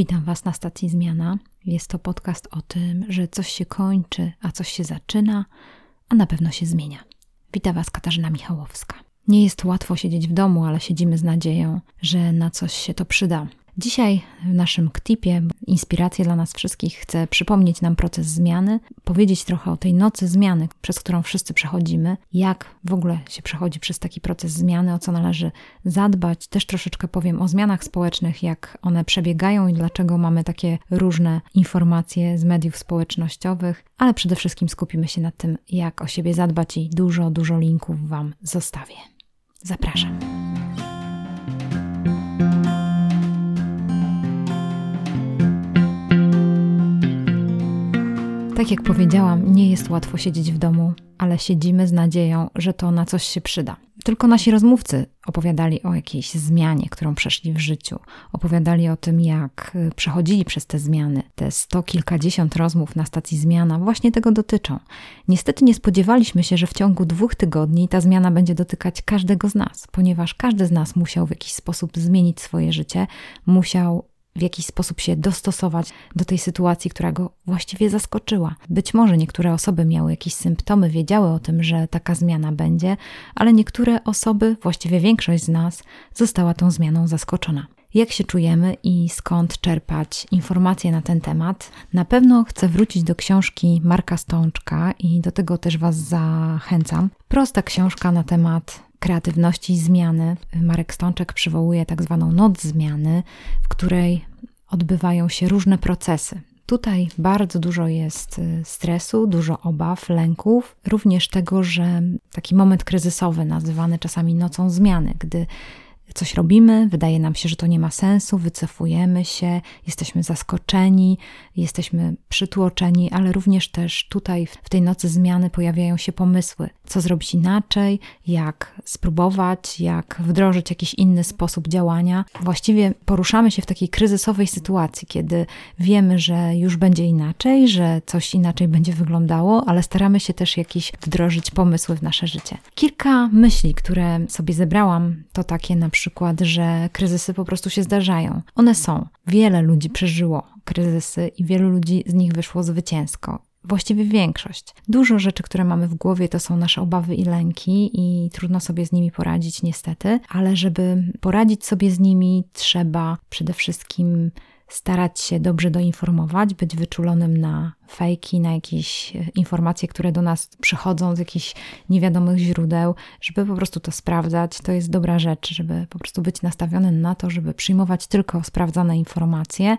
Witam Was na stacji Zmiana. Jest to podcast o tym, że coś się kończy, a coś się zaczyna, a na pewno się zmienia. Witam Was Katarzyna Michałowska. Nie jest łatwo siedzieć w domu, ale siedzimy z nadzieją, że na coś się to przyda. Dzisiaj w naszym KTIP-ie inspirację dla nas wszystkich chcę przypomnieć nam proces zmiany, powiedzieć trochę o tej nocy zmiany, przez którą wszyscy przechodzimy, jak w ogóle się przechodzi przez taki proces zmiany, o co należy zadbać. Też troszeczkę powiem o zmianach społecznych, jak one przebiegają i dlaczego mamy takie różne informacje z mediów społecznościowych, ale przede wszystkim skupimy się na tym, jak o siebie zadbać i dużo, dużo linków Wam zostawię. Zapraszam. Tak jak powiedziałam, nie jest łatwo siedzieć w domu, ale siedzimy z nadzieją, że to na coś się przyda. Tylko nasi rozmówcy opowiadali o jakiejś zmianie, którą przeszli w życiu. Opowiadali o tym, jak y, przechodzili przez te zmiany. Te sto kilkadziesiąt rozmów na stacji zmiana właśnie tego dotyczą. Niestety nie spodziewaliśmy się, że w ciągu dwóch tygodni ta zmiana będzie dotykać każdego z nas, ponieważ każdy z nas musiał w jakiś sposób zmienić swoje życie, musiał w jakiś sposób się dostosować do tej sytuacji, która go właściwie zaskoczyła. Być może niektóre osoby miały jakieś symptomy, wiedziały o tym, że taka zmiana będzie, ale niektóre osoby, właściwie większość z nas, została tą zmianą zaskoczona. Jak się czujemy i skąd czerpać informacje na ten temat? Na pewno chcę wrócić do książki Marka Stączka i do tego też Was zachęcam. Prosta książka na temat kreatywności i zmiany. Marek Stączek przywołuje tak zwaną noc zmiany, w której odbywają się różne procesy. Tutaj bardzo dużo jest y, stresu, dużo obaw, lęków, również tego, że taki moment kryzysowy, nazywany czasami nocą zmiany, gdy coś robimy, wydaje nam się, że to nie ma sensu, wycofujemy się, jesteśmy zaskoczeni, jesteśmy przytłoczeni, ale również też tutaj w tej nocy zmiany pojawiają się pomysły, co zrobić inaczej, jak spróbować, jak wdrożyć jakiś inny sposób działania. Właściwie poruszamy się w takiej kryzysowej sytuacji, kiedy wiemy, że już będzie inaczej, że coś inaczej będzie wyglądało, ale staramy się też jakieś wdrożyć pomysły w nasze życie. Kilka myśli, które sobie zebrałam, to takie na przykład przykład, że kryzysy po prostu się zdarzają. One są. Wiele ludzi przeżyło kryzysy i wielu ludzi z nich wyszło zwycięsko. Właściwie większość. Dużo rzeczy, które mamy w głowie, to są nasze obawy i lęki, i trudno sobie z nimi poradzić, niestety, ale żeby poradzić sobie z nimi, trzeba przede wszystkim starać się dobrze doinformować, być wyczulonym na fejki, na jakieś e, informacje, które do nas przychodzą z jakichś niewiadomych źródeł, żeby po prostu to sprawdzać. To jest dobra rzecz, żeby po prostu być nastawiony na to, żeby przyjmować tylko sprawdzane informacje.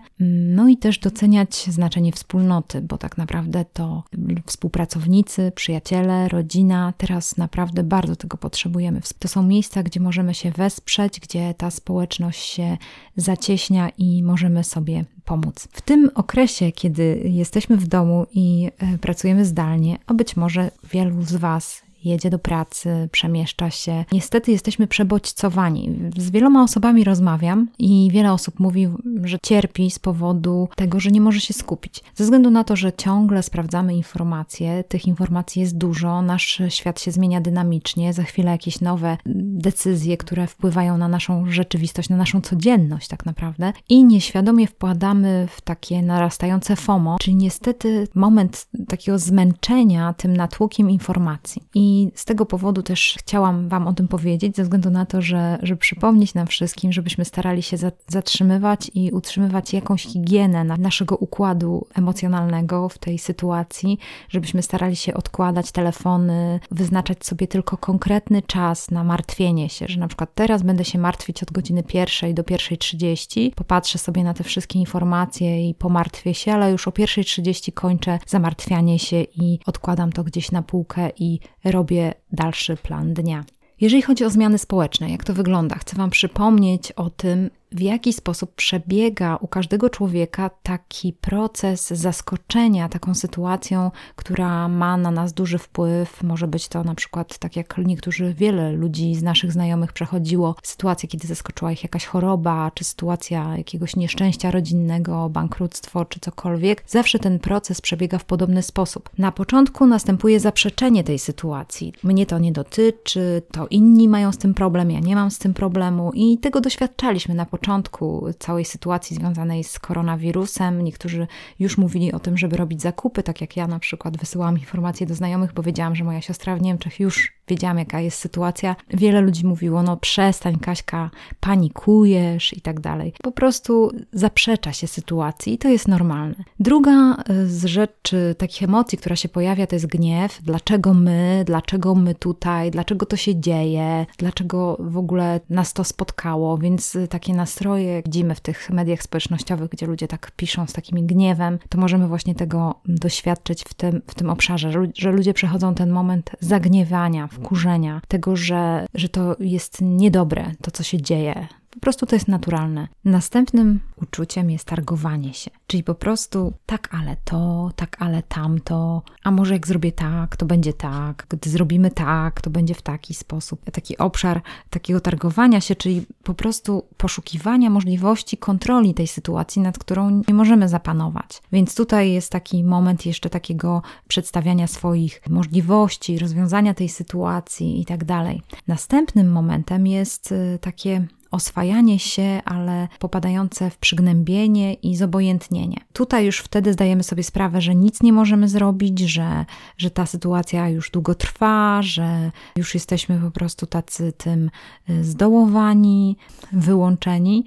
No i też doceniać znaczenie wspólnoty, bo tak naprawdę to współpracownicy, przyjaciele, rodzina, teraz naprawdę bardzo tego potrzebujemy. To są miejsca, gdzie możemy się wesprzeć, gdzie ta społeczność się zacieśnia i możemy sobie pomóc. W tym okresie, kiedy jesteśmy w domu i e, pracujemy zdalnie, a być może wielu z Was jedzie do pracy, przemieszcza się. Niestety jesteśmy przebodźcowani. Z wieloma osobami rozmawiam i wiele osób mówi, że cierpi z powodu tego, że nie może się skupić. Ze względu na to, że ciągle sprawdzamy informacje, tych informacji jest dużo, nasz świat się zmienia dynamicznie, za chwilę jakieś nowe decyzje, które wpływają na naszą rzeczywistość, na naszą codzienność tak naprawdę i nieświadomie wpadamy w takie narastające FOMO, czyli niestety moment takiego zmęczenia tym natłokiem informacji. I i z tego powodu też chciałam Wam o tym powiedzieć, ze względu na to, że, żeby przypomnieć nam wszystkim, żebyśmy starali się zatrzymywać i utrzymywać jakąś higienę naszego układu emocjonalnego w tej sytuacji, żebyśmy starali się odkładać telefony, wyznaczać sobie tylko konkretny czas na martwienie się, że na przykład teraz będę się martwić od godziny pierwszej do pierwszej trzydzieści, popatrzę sobie na te wszystkie informacje i pomartwię się, ale już o pierwszej trzydzieści kończę zamartwianie się i odkładam to gdzieś na półkę i robię robię dalszy plan dnia. Jeżeli chodzi o zmiany społeczne, jak to wygląda, chcę Wam przypomnieć o tym, w jaki sposób przebiega u każdego człowieka taki proces zaskoczenia taką sytuacją, która ma na nas duży wpływ. Może być to na przykład, tak jak niektórzy, wiele ludzi z naszych znajomych przechodziło, sytuację, kiedy zaskoczyła ich jakaś choroba, czy sytuacja jakiegoś nieszczęścia rodzinnego, bankructwo, czy cokolwiek. Zawsze ten proces przebiega w podobny sposób. Na początku następuje zaprzeczenie tej sytuacji. Mnie to nie dotyczy, to inni mają z tym problem, ja nie mam z tym problemu i tego doświadczaliśmy na początku początku całej sytuacji związanej z koronawirusem. Niektórzy już mówili o tym, żeby robić zakupy, tak jak ja na przykład wysyłałam informacje do znajomych, bo wiedziałam, że moja siostra w Niemczech już wiedziałam, jaka jest sytuacja. Wiele ludzi mówiło, no przestań Kaśka, panikujesz i tak dalej. Po prostu zaprzecza się sytuacji i to jest normalne. Druga e, z rzeczy, takich emocji, która się pojawia, to jest gniew. Dlaczego my, dlaczego my tutaj, dlaczego to się dzieje, dlaczego w ogóle nas to spotkało, więc e, takie nastroje widzimy w tych mediach społecznościowych, gdzie ludzie tak piszą z takimi gniewem, to możemy właśnie tego doświadczyć w tym, w tym obszarze, że ludzie przechodzą ten moment zagniewania, wkurzenia, tego, że, że to jest niedobre, to co się dzieje, po prostu to jest naturalne. Następnym uczuciem jest targowanie się, czyli po prostu tak, ale to, tak, ale tamto, a może jak zrobię tak, to będzie tak, gdy zrobimy tak, to będzie w taki sposób. Taki obszar takiego targowania się, czyli po prostu poszukiwania możliwości kontroli tej sytuacji, nad którą nie możemy zapanować. Więc tutaj jest taki moment jeszcze takiego przedstawiania swoich możliwości, rozwiązania tej sytuacji i tak dalej. Następnym momentem jest y, takie oswajanie się, ale popadające w przygnębienie i zobojętnienie. Tutaj już wtedy zdajemy sobie sprawę, że nic nie możemy zrobić, że, że ta sytuacja już długo trwa, że już jesteśmy po prostu tacy tym y, zdołowani, wyłączeni.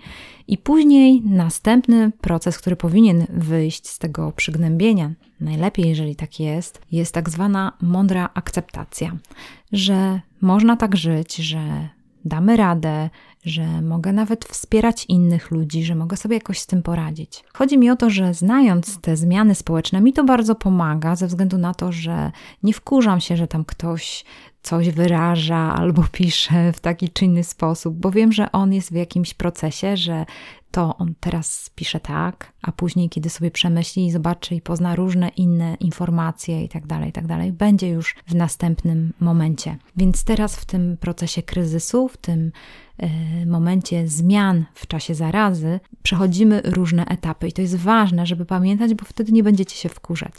I później następny proces, który powinien wyjść z tego przygnębienia, najlepiej jeżeli tak jest, jest tak zwana mądra akceptacja, że można tak żyć, że damy radę, że mogę nawet wspierać innych ludzi, że mogę sobie jakoś z tym poradzić. Chodzi mi o to, że znając te zmiany społeczne, mi to bardzo pomaga, ze względu na to, że nie wkurzam się, że tam ktoś coś wyraża albo pisze w taki czy inny sposób, bo wiem, że on jest w jakimś procesie, że to on teraz pisze tak, a później, kiedy sobie przemyśli i zobaczy i pozna różne inne informacje i tak dalej, i tak dalej, będzie już w następnym momencie. Więc teraz w tym procesie kryzysu, w tym y, momencie zmian w czasie zarazy, przechodzimy różne etapy i to jest ważne, żeby pamiętać, bo wtedy nie będziecie się wkurzać.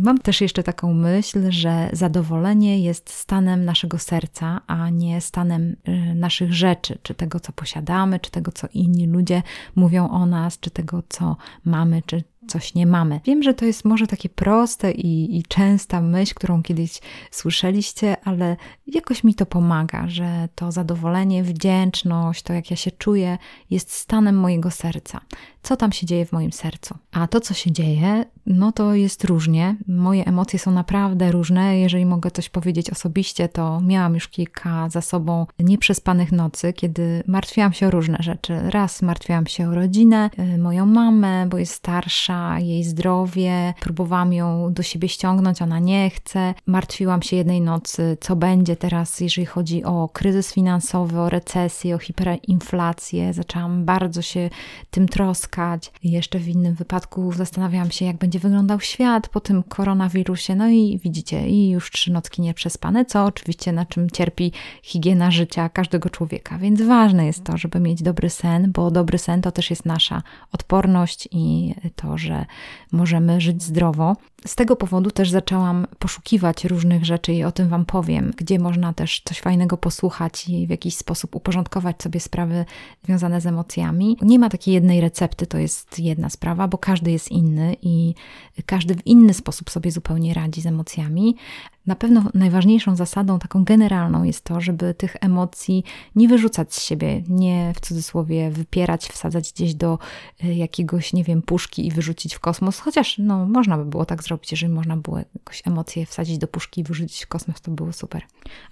Mam też jeszcze taką myśl, że zadowolenie jest stanem naszego serca, a nie stanem y, naszych rzeczy, czy tego, co posiadamy, czy tego, co inni ludzie mówią o nas, czy tego, co mamy, czy coś nie mamy. Wiem, że to jest może takie proste i, i częsta myśl, którą kiedyś słyszeliście, ale jakoś mi to pomaga, że to zadowolenie, wdzięczność, to jak ja się czuję, jest stanem mojego serca. Co tam się dzieje w moim sercu? A to, co się dzieje, no to jest różnie. Moje emocje są naprawdę różne. Jeżeli mogę coś powiedzieć osobiście, to miałam już kilka za sobą nieprzespanych nocy, kiedy martwiłam się o różne rzeczy. Raz martwiłam się o rodzinę, y, moją mamę, bo jest starsza, jej zdrowie. Próbowałam ją do siebie ściągnąć, ona nie chce. Martwiłam się jednej nocy, co będzie teraz, jeżeli chodzi o kryzys finansowy, o recesję, o hiperinflację. Zaczęłam bardzo się tym troskać. Jeszcze w innym wypadku zastanawiałam się, jak będzie wyglądał świat po tym koronawirusie. No i widzicie, i już trzy nocki nieprzespane, co oczywiście na czym cierpi higiena życia każdego człowieka. Więc ważne jest to, żeby mieć dobry sen, bo dobry sen to też jest nasza odporność i to, że możemy żyć zdrowo. Z tego powodu też zaczęłam poszukiwać różnych rzeczy i o tym Wam powiem, gdzie można też coś fajnego posłuchać i w jakiś sposób uporządkować sobie sprawy związane z emocjami. Nie ma takiej jednej recepty, to jest jedna sprawa, bo każdy jest inny i każdy w inny sposób sobie zupełnie radzi z emocjami. Na pewno najważniejszą zasadą, taką generalną, jest to, żeby tych emocji nie wyrzucać z siebie, nie w cudzysłowie wypierać, wsadzać gdzieś do y, jakiegoś, nie wiem, puszki i wyrzucić w kosmos. Chociaż no, można by było tak zrobić, jeżeli można było jakoś emocje wsadzić do puszki i wyrzucić w kosmos, to było super.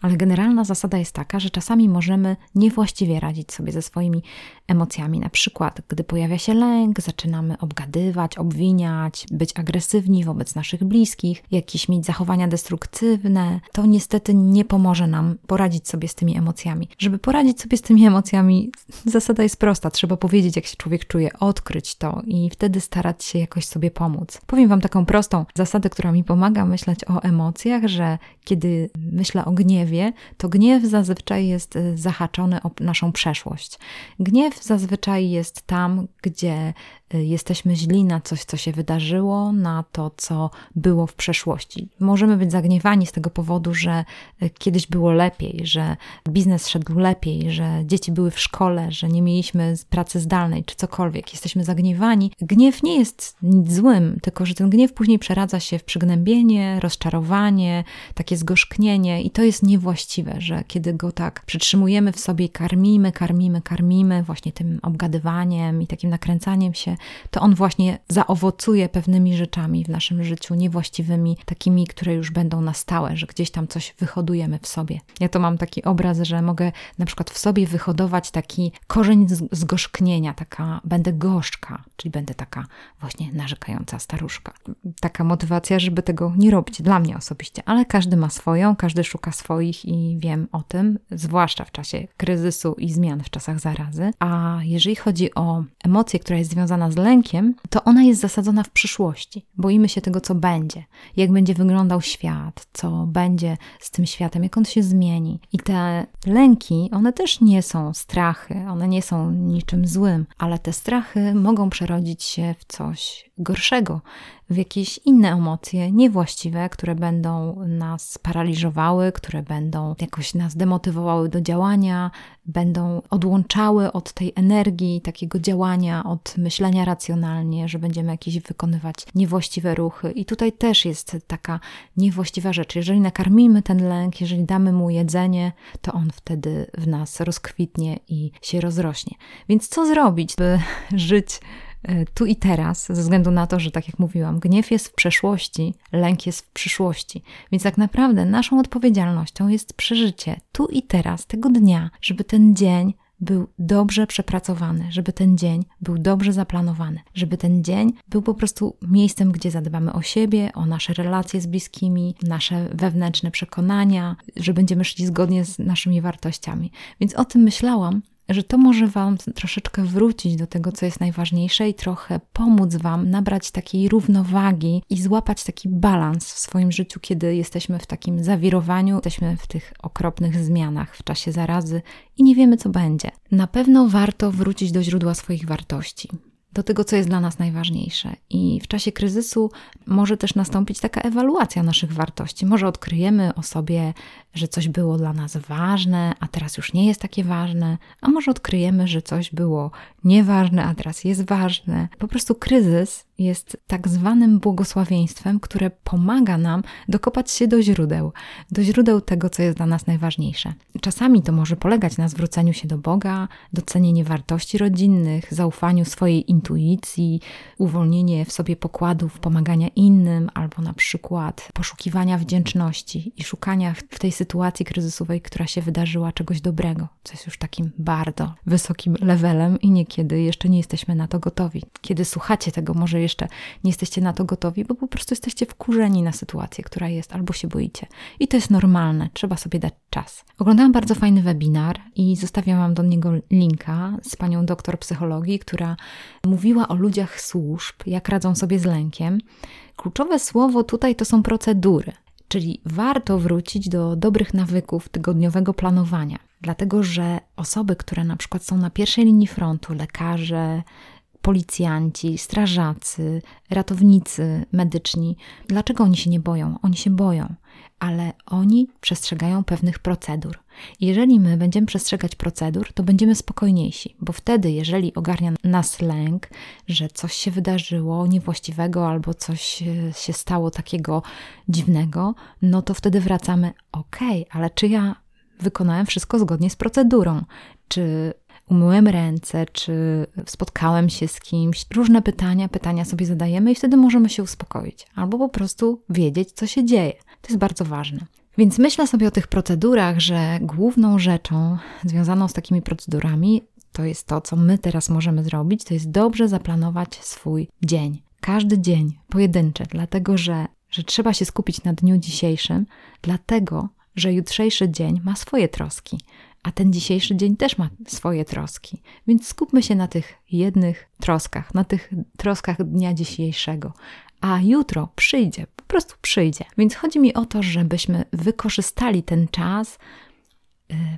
Ale generalna zasada jest taka, że czasami możemy niewłaściwie radzić sobie ze swoimi emocjami. Na przykład, gdy pojawia się lęk, zaczynamy obgadywać, obwiniać, być agresywni wobec naszych bliskich, jakieś mieć zachowania destruktywne, to niestety nie pomoże nam poradzić sobie z tymi emocjami. Żeby poradzić sobie z tymi emocjami, zasada jest prosta. Trzeba powiedzieć, jak się człowiek czuje, odkryć to i wtedy starać się jakoś sobie pomóc. Powiem Wam taką prostą zasadę, która mi pomaga myśleć o emocjach, że kiedy myślę o gniewie, to gniew zazwyczaj jest e, zahaczony o naszą przeszłość. Gniew zazwyczaj jest tam, gdzie jesteśmy źli na coś, co się wydarzyło, na to, co było w przeszłości. Możemy być zagniewani z tego powodu, że e, kiedyś było lepiej, że biznes szedł lepiej, że dzieci były w szkole, że nie mieliśmy pracy zdalnej czy cokolwiek. Jesteśmy zagniewani. Gniew nie jest nic złym, tylko że ten gniew później przeradza się w przygnębienie, rozczarowanie, takie zgorzknienie i to jest niewłaściwe, że kiedy go tak przytrzymujemy w sobie, karmimy, karmimy, karmimy właśnie tym obgadywaniem i takim nakręcaniem się, to on właśnie zaowocuje pewnymi rzeczami w naszym życiu, niewłaściwymi, takimi, które już będą na stałe, że gdzieś tam coś wyhodujemy w sobie. Ja to mam taki obraz, że mogę na przykład w sobie wyhodować taki korzeń zgorzknienia, taka będę gorzka, czyli będę taka właśnie narzekająca staruszka. Taka motywacja, żeby tego nie robić dla mnie osobiście, ale każdy ma swoją, każdy szuka swoich i wiem o tym, zwłaszcza w czasie kryzysu i zmian w czasach zarazy. A jeżeli chodzi o emocję, która jest związana z lękiem, to ona jest zasadzona w przyszłości. Boimy się tego, co będzie, jak będzie wyglądał świat, co będzie z tym światem, jak on się zmieni. I te lęki, one też nie są strachy, one nie są niczym złym, ale te strachy mogą przerodzić się w coś gorszego, w jakieś inne emocje niewłaściwe, które będą nas paraliżowały, które będą jakoś nas demotywowały do działania, będą odłączały od tej energii takiego działania, od myślenia racjonalnie, że będziemy jakieś wykonywać niewłaściwe ruchy. I tutaj też jest taka niewłaściwa rzecz. Jeżeli nakarmimy ten lęk, jeżeli damy mu jedzenie, to on wtedy w nas rozkwitnie i się rozrośnie. Więc co zrobić, by żyć tu i teraz, ze względu na to, że tak jak mówiłam, gniew jest w przeszłości, lęk jest w przyszłości. Więc tak naprawdę naszą odpowiedzialnością jest przeżycie tu i teraz tego dnia, żeby ten dzień był dobrze przepracowany, żeby ten dzień był dobrze zaplanowany, żeby ten dzień był po prostu miejscem, gdzie zadbamy o siebie, o nasze relacje z bliskimi, nasze wewnętrzne przekonania, że będziemy szli zgodnie z naszymi wartościami. Więc o tym myślałam, że to może Wam troszeczkę wrócić do tego, co jest najważniejsze i trochę pomóc Wam nabrać takiej równowagi i złapać taki balans w swoim życiu, kiedy jesteśmy w takim zawirowaniu, jesteśmy w tych okropnych zmianach w czasie zarazy i nie wiemy, co będzie. Na pewno warto wrócić do źródła swoich wartości do tego, co jest dla nas najważniejsze. I w czasie kryzysu może też nastąpić taka ewaluacja naszych wartości. Może odkryjemy o sobie, że coś było dla nas ważne, a teraz już nie jest takie ważne, a może odkryjemy, że coś było nieważne, a teraz jest ważne. Po prostu kryzys jest tak zwanym błogosławieństwem, które pomaga nam dokopać się do źródeł, do źródeł tego, co jest dla nas najważniejsze. Czasami to może polegać na zwróceniu się do Boga, docenienie wartości rodzinnych, zaufaniu swojej intuicji, uwolnienie w sobie pokładów pomagania innym, albo na przykład poszukiwania wdzięczności i szukania w tej sytuacji kryzysowej, która się wydarzyła, czegoś dobrego, co jest już takim bardzo wysokim levelem i niekiedy jeszcze nie jesteśmy na to gotowi. Kiedy słuchacie tego, może jeszcze nie jesteście na to gotowi, bo po prostu jesteście wkurzeni na sytuację, która jest, albo się boicie. I to jest normalne, trzeba sobie dać czas. Oglądałam bardzo fajny webinar i zostawiam wam do niego linka z panią doktor psychologii, która mówiła o ludziach służb, jak radzą sobie z lękiem. Kluczowe słowo tutaj to są procedury. Czyli warto wrócić do dobrych nawyków tygodniowego planowania, dlatego że osoby, które na przykład są na pierwszej linii frontu, lekarze, policjanci, strażacy, ratownicy medyczni, dlaczego oni się nie boją? Oni się boją, ale oni przestrzegają pewnych procedur. Jeżeli my będziemy przestrzegać procedur, to będziemy spokojniejsi, bo wtedy, jeżeli ogarnia nas lęk, że coś się wydarzyło niewłaściwego albo coś się stało takiego dziwnego, no to wtedy wracamy, okay, ale czy ja wykonałem wszystko zgodnie z procedurą? Czy umyłem ręce, czy spotkałem się z kimś. Różne pytania, pytania sobie zadajemy i wtedy możemy się uspokoić, albo po prostu wiedzieć, co się dzieje. To jest bardzo ważne. Więc myślę sobie o tych procedurach, że główną rzeczą związaną z takimi procedurami to jest to, co my teraz możemy zrobić, to jest dobrze zaplanować swój dzień. Każdy dzień pojedynczy, dlatego że, że trzeba się skupić na dniu dzisiejszym, dlatego że jutrzejszy dzień ma swoje troski, a ten dzisiejszy dzień też ma swoje troski. Więc skupmy się na tych jednych troskach, na tych troskach dnia dzisiejszego, a jutro przyjdzie, prostu przyjdzie. Więc chodzi mi o to, żebyśmy wykorzystali ten czas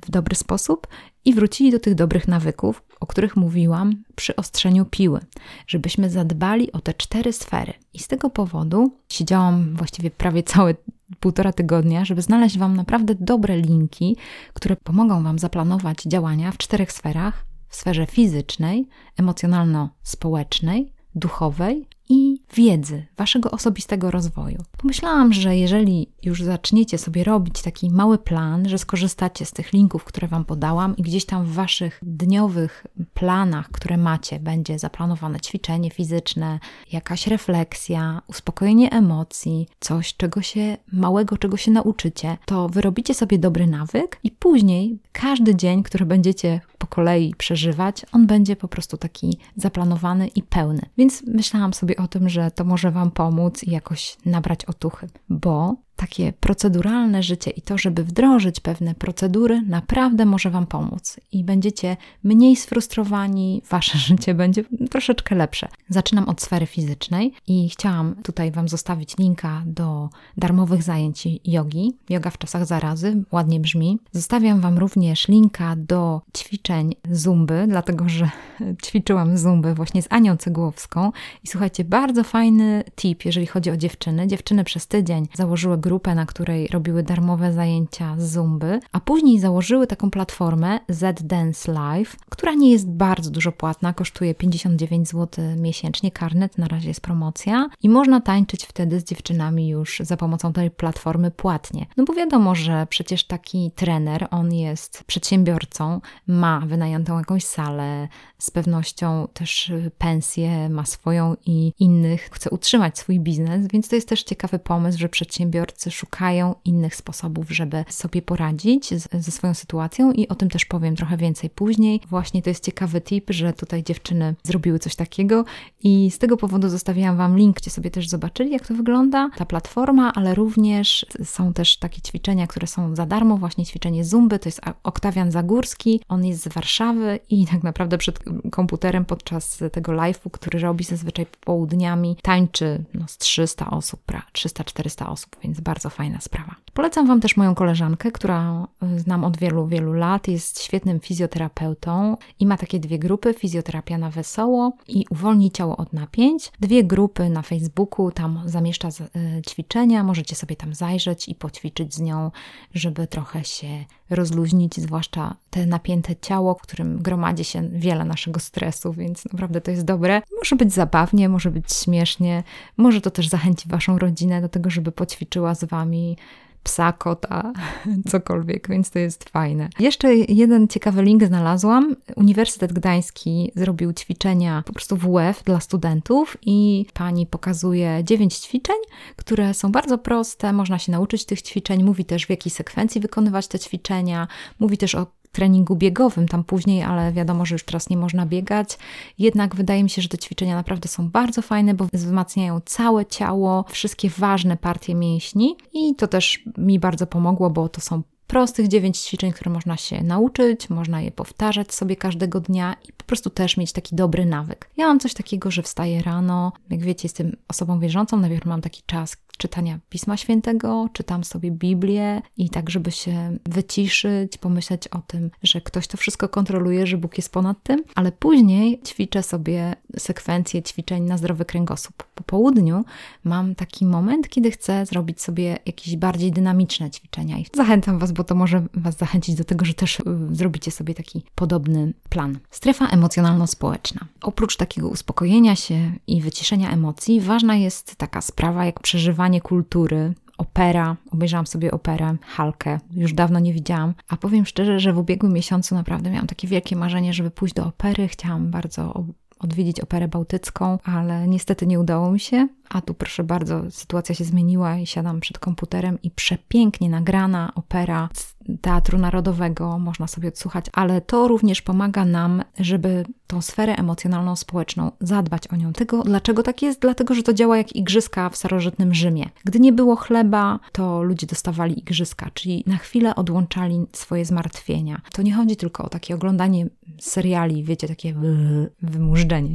w dobry sposób i wrócili do tych dobrych nawyków, o których mówiłam przy ostrzeniu piły, żebyśmy zadbali o te cztery sfery. I z tego powodu siedziałam właściwie prawie całe półtora tygodnia, żeby znaleźć Wam naprawdę dobre linki, które pomogą Wam zaplanować działania w czterech sferach: w sferze fizycznej, emocjonalno-społecznej, duchowej i wiedzy, waszego osobistego rozwoju. Pomyślałam, że jeżeli już zaczniecie sobie robić taki mały plan, że skorzystacie z tych linków, które wam podałam i gdzieś tam w waszych dniowych planach, które macie, będzie zaplanowane ćwiczenie fizyczne, jakaś refleksja, uspokojenie emocji, coś, czego się małego, czego się nauczycie, to wyrobicie sobie dobry nawyk i później każdy dzień, który będziecie po kolei przeżywać, on będzie po prostu taki zaplanowany i pełny. Więc myślałam sobie o tym, że to może Wam pomóc i jakoś nabrać otuchy, bo takie proceduralne życie i to, żeby wdrożyć pewne procedury, naprawdę może Wam pomóc i będziecie mniej sfrustrowani, Wasze życie będzie troszeczkę lepsze. Zaczynam od sfery fizycznej i chciałam tutaj Wam zostawić linka do darmowych zajęć jogi, yoga w czasach zarazy, ładnie brzmi. Zostawiam Wam również linka do ćwiczeń zumby, dlatego że ćwiczyłam zumby właśnie z Anią Cegłowską i słuchajcie, bardzo fajny tip, jeżeli chodzi o dziewczyny. Dziewczyny przez tydzień założyły grupę grupę, na której robiły darmowe zajęcia z Zumby, a później założyły taką platformę Z Dance Live, która nie jest bardzo dużo płatna, kosztuje 59 zł miesięcznie, karnet, na razie jest promocja i można tańczyć wtedy z dziewczynami już za pomocą tej platformy płatnie. No bo wiadomo, że przecież taki trener, on jest przedsiębiorcą, ma wynajętą jakąś salę, z pewnością też pensję ma swoją i innych, chce utrzymać swój biznes, więc to jest też ciekawy pomysł, że przedsiębiorcy szukają innych sposobów, żeby sobie poradzić z, ze swoją sytuacją i o tym też powiem trochę więcej później. Właśnie to jest ciekawy tip, że tutaj dziewczyny zrobiły coś takiego i z tego powodu zostawiłam Wam link, gdzie sobie też zobaczyli, jak to wygląda, ta platforma, ale również są też takie ćwiczenia, które są za darmo, właśnie ćwiczenie Zumby, to jest Oktawian Zagórski, on jest z Warszawy i tak naprawdę przed komputerem podczas tego live'u, który robi zazwyczaj południami, tańczy no, z 300 osób, 300-400 osób, więc bardzo fajna sprawa. Polecam Wam też moją koleżankę, która y, znam od wielu, wielu lat, jest świetnym fizjoterapeutą i ma takie dwie grupy: fizjoterapia na wesoło i uwolnij ciało od napięć. Dwie grupy na Facebooku, tam zamieszcza y, ćwiczenia, możecie sobie tam zajrzeć i poćwiczyć z nią, żeby trochę się rozluźnić, zwłaszcza te napięte ciało, w którym gromadzi się wiele naszego stresu, więc naprawdę to jest dobre. Może być zabawnie, może być śmiesznie, może to też zachęci Waszą rodzinę do tego, żeby poćwiczyła z Wami psa, kota, cokolwiek, więc to jest fajne. Jeszcze jeden ciekawy link znalazłam. Uniwersytet Gdański zrobił ćwiczenia po prostu w WF dla studentów i pani pokazuje dziewięć ćwiczeń, które są bardzo proste, można się nauczyć tych ćwiczeń, mówi też w jakiej sekwencji wykonywać te ćwiczenia, mówi też o treningu biegowym tam później, ale wiadomo, że już teraz nie można biegać. Jednak wydaje mi się, że te ćwiczenia naprawdę są bardzo fajne, bo wzmacniają całe ciało, wszystkie ważne partie mięśni i to też mi bardzo pomogło, bo to są prostych dziewięć ćwiczeń, które można się nauczyć, można je powtarzać sobie każdego dnia i po prostu też mieć taki dobry nawyk. Ja mam coś takiego, że wstaję rano, jak wiecie, jestem osobą wierzącą, najpierw mam taki czas, czytania Pisma Świętego, czytam sobie Biblię i tak, żeby się wyciszyć, pomyśleć o tym, że ktoś to wszystko kontroluje, że Bóg jest ponad tym, ale później ćwiczę sobie sekwencję ćwiczeń na zdrowy kręgosłup. Po południu mam taki moment, kiedy chcę zrobić sobie jakieś bardziej dynamiczne ćwiczenia i zachęcam Was, bo to może Was zachęcić do tego, że też y, zrobicie sobie taki podobny plan. Strefa emocjonalno-społeczna. Oprócz takiego uspokojenia się i wyciszenia emocji, ważna jest taka sprawa jak przeżywanie kultury, opera. Obejrzałam sobie operę Halkę, już dawno nie widziałam. A powiem szczerze, że w ubiegłym miesiącu naprawdę miałam takie wielkie marzenie, żeby pójść do opery. Chciałam bardzo odwiedzić operę bałtycką, ale niestety nie udało mi się. A tu proszę bardzo, sytuacja się zmieniła i siadam przed komputerem i przepięknie nagrana opera z Teatru Narodowego można sobie odsłuchać, ale to również pomaga nam, żeby tą sferę emocjonalną, społeczną zadbać o nią. Tego, dlaczego tak jest? Dlatego, że to działa jak igrzyska w starożytnym Rzymie. Gdy nie było chleba, to ludzie dostawali igrzyska, czyli na chwilę odłączali swoje zmartwienia. To nie chodzi tylko o takie oglądanie seriali, wiecie, takie